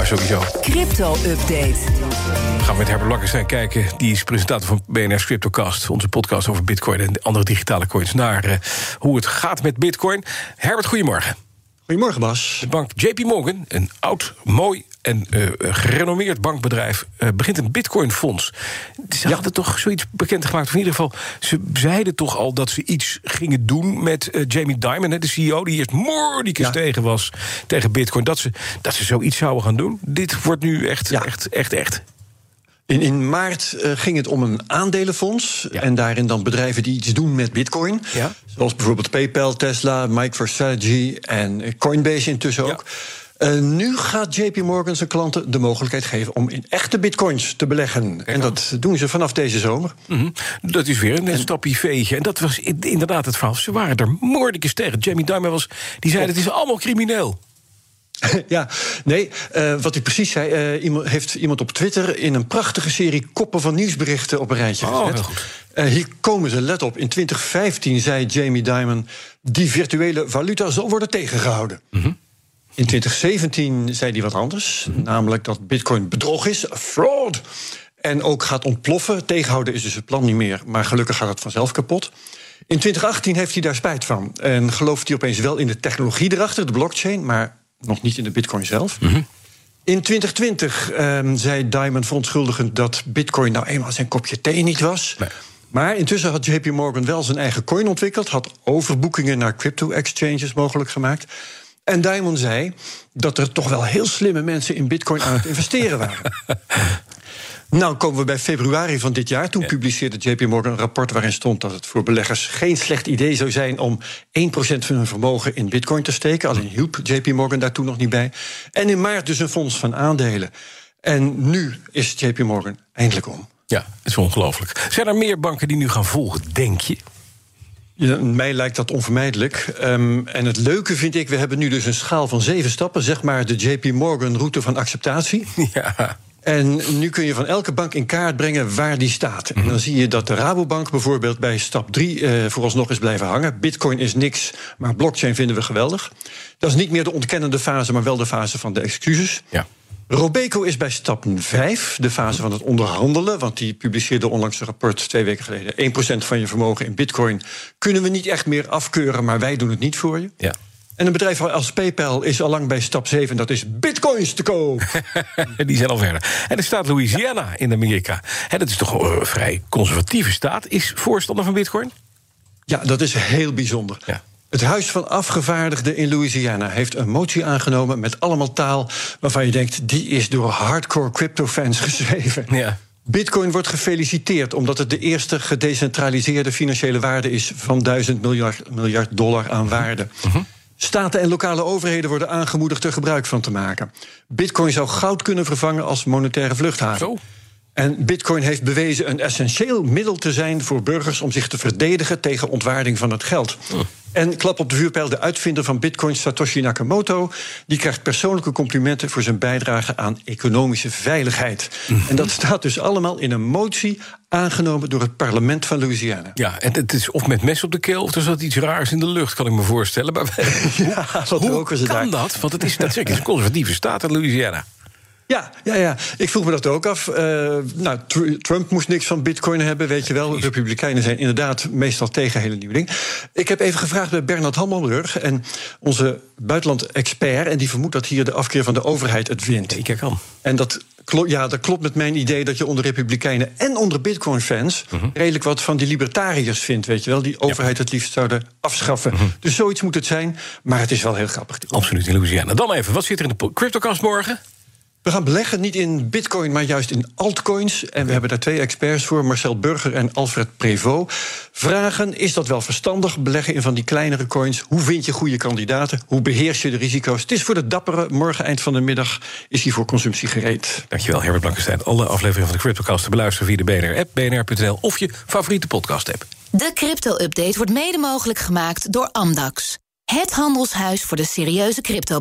Maar sowieso. Crypto-update. Gaan we met Herbert Blankenstein kijken. Die is presentator van BNR's Cryptocast. Onze podcast over bitcoin en andere digitale coins. Naar uh, hoe het gaat met bitcoin. Herbert, goedemorgen. Goedemorgen, Bas. De bank JP Morgan, een oud, mooi en uh, gerenommeerd bankbedrijf... Uh, begint een bitcoinfonds. Ze ja. hadden toch zoiets bekendgemaakt. Of in ieder geval, ze zeiden toch al dat ze iets gingen doen... met Jamie Dimon, de CEO, die eerst moordicus ja. tegen was... tegen bitcoin, dat ze, dat ze zoiets zouden gaan doen. Dit wordt nu echt, ja. echt, echt, echt. In, in maart uh, ging het om een aandelenfonds. Ja. En daarin dan bedrijven die iets doen met bitcoin. Ja. Zoals bijvoorbeeld PayPal, Tesla, MicroStrategy en Coinbase intussen ook. Uh, nu gaat JP Morgan zijn klanten de mogelijkheid geven om in echte bitcoins te beleggen. En dat doen ze vanaf deze zomer. Mm -hmm. Dat is weer een en, stapje veegje. En dat was inderdaad het verhaal. Ze waren er moordicus tegen. Jamie Dimon was, die zei: het is allemaal crimineel. Ja, nee, uh, wat hij precies zei, uh, iemand, heeft iemand op Twitter in een prachtige serie koppen van nieuwsberichten op een rijtje oh, gezet. Uh, hier komen ze, let op. In 2015 zei Jamie Dimon: die virtuele valuta zal worden tegengehouden. Mm -hmm. In 2017 zei hij wat anders, mm -hmm. namelijk dat Bitcoin bedrog is, fraud. En ook gaat ontploffen. Tegenhouden is dus het plan niet meer, maar gelukkig gaat het vanzelf kapot. In 2018 heeft hij daar spijt van. En gelooft hij opeens wel in de technologie erachter, de blockchain, maar nog niet in de bitcoin zelf. Mm -hmm. In 2020 um, zei Diamond verontschuldigend dat bitcoin nou eenmaal zijn kopje thee niet was. Nee. Maar intussen had JP Morgan wel zijn eigen coin ontwikkeld, had overboekingen naar crypto-exchanges mogelijk gemaakt. En Diamond zei dat er toch wel heel slimme mensen in bitcoin aan het investeren waren. Nou komen we bij februari van dit jaar. Toen ja. publiceerde JP Morgan een rapport waarin stond dat het voor beleggers geen slecht idee zou zijn om 1% van hun vermogen in bitcoin te steken. Alleen hielp JP Morgan daar toen nog niet bij. En in maart dus een fonds van aandelen. En nu is JP Morgan eindelijk om. Ja, is ongelooflijk. Zijn er meer banken die nu gaan volgen, denk je? Ja, mij lijkt dat onvermijdelijk. Um, en het leuke vind ik, we hebben nu dus een schaal van zeven stappen, zeg maar de JP Morgan route van acceptatie. Ja. En nu kun je van elke bank in kaart brengen waar die staat. En dan zie je dat de Rabobank bijvoorbeeld bij stap 3 uh, vooralsnog is blijven hangen. Bitcoin is niks, maar blockchain vinden we geweldig. Dat is niet meer de ontkennende fase, maar wel de fase van de excuses. Ja. Robeco is bij stap 5, de fase van het onderhandelen. Want die publiceerde onlangs een rapport twee weken geleden. 1% van je vermogen in bitcoin kunnen we niet echt meer afkeuren, maar wij doen het niet voor je. Ja. En een bedrijf als PayPal is al lang bij stap 7, dat is bitcoins te koop. Die zijn al verder. En de staat Louisiana in Amerika. Hè, dat is toch een vrij conservatieve staat. Is voorstander van bitcoin? Ja, dat is heel bijzonder. Ja. Het Huis van Afgevaardigden in Louisiana heeft een motie aangenomen met allemaal taal waarvan je denkt, die is door hardcore crypto-fans geschreven. Ja. Bitcoin wordt gefeliciteerd omdat het de eerste gedecentraliseerde financiële waarde is van 1000 miljard, miljard dollar aan waarde. -huh. Staten en lokale overheden worden aangemoedigd er gebruik van te maken. Bitcoin zou goud kunnen vervangen als monetaire vluchthaven. Zo. En Bitcoin heeft bewezen een essentieel middel te zijn voor burgers om zich te verdedigen tegen ontwaarding van het geld. Oh. En klap op de vuurpijl, de uitvinder van Bitcoin, Satoshi Nakamoto, die krijgt persoonlijke complimenten voor zijn bijdrage aan economische veiligheid. Mm -hmm. En dat staat dus allemaal in een motie aangenomen door het parlement van Louisiana. Ja, en het is of met mes op de keel of er zat iets raars in de lucht, kan ik me voorstellen. Maar ja, hoe kan daar? dat? Want het is, dat een conservatieve staat in Louisiana. Ja, ja, ja, ik vroeg me dat ook af. Uh, nou, Trump moest niks van bitcoin hebben, weet je wel. De Republikeinen zijn inderdaad meestal tegen hele nieuwe dingen. Ik heb even gevraagd bij Bernard Hammelburg... en onze buitenland-expert... en die vermoedt dat hier de afkeer van de overheid het wint. Ik kan. En dat, ja, dat klopt met mijn idee dat je onder Republikeinen... en onder bitcoin-fans uh -huh. redelijk wat van die libertariërs vindt, weet je wel. Die overheid het liefst zouden afschaffen. Uh -huh. Dus zoiets moet het zijn, maar het is wel heel grappig. Absoluut, in Louisiana. Dan even, wat zit er in de CryptoCast morgen? We gaan beleggen niet in bitcoin, maar juist in altcoins. En we hebben daar twee experts voor, Marcel Burger en Alfred Prevot. Vragen, is dat wel verstandig, beleggen in van die kleinere coins? Hoe vind je goede kandidaten? Hoe beheers je de risico's? Het is voor de dappere, morgen eind van de middag is hij voor consumptie gereed. Dankjewel, Herbert Blankenstein. Alle afleveringen van de CryptoCast te beluisteren via de BNR-app, bnr.nl... of je favoriete podcast-app. De crypto-update wordt mede mogelijk gemaakt door Amdax. Het handelshuis voor de serieuze crypto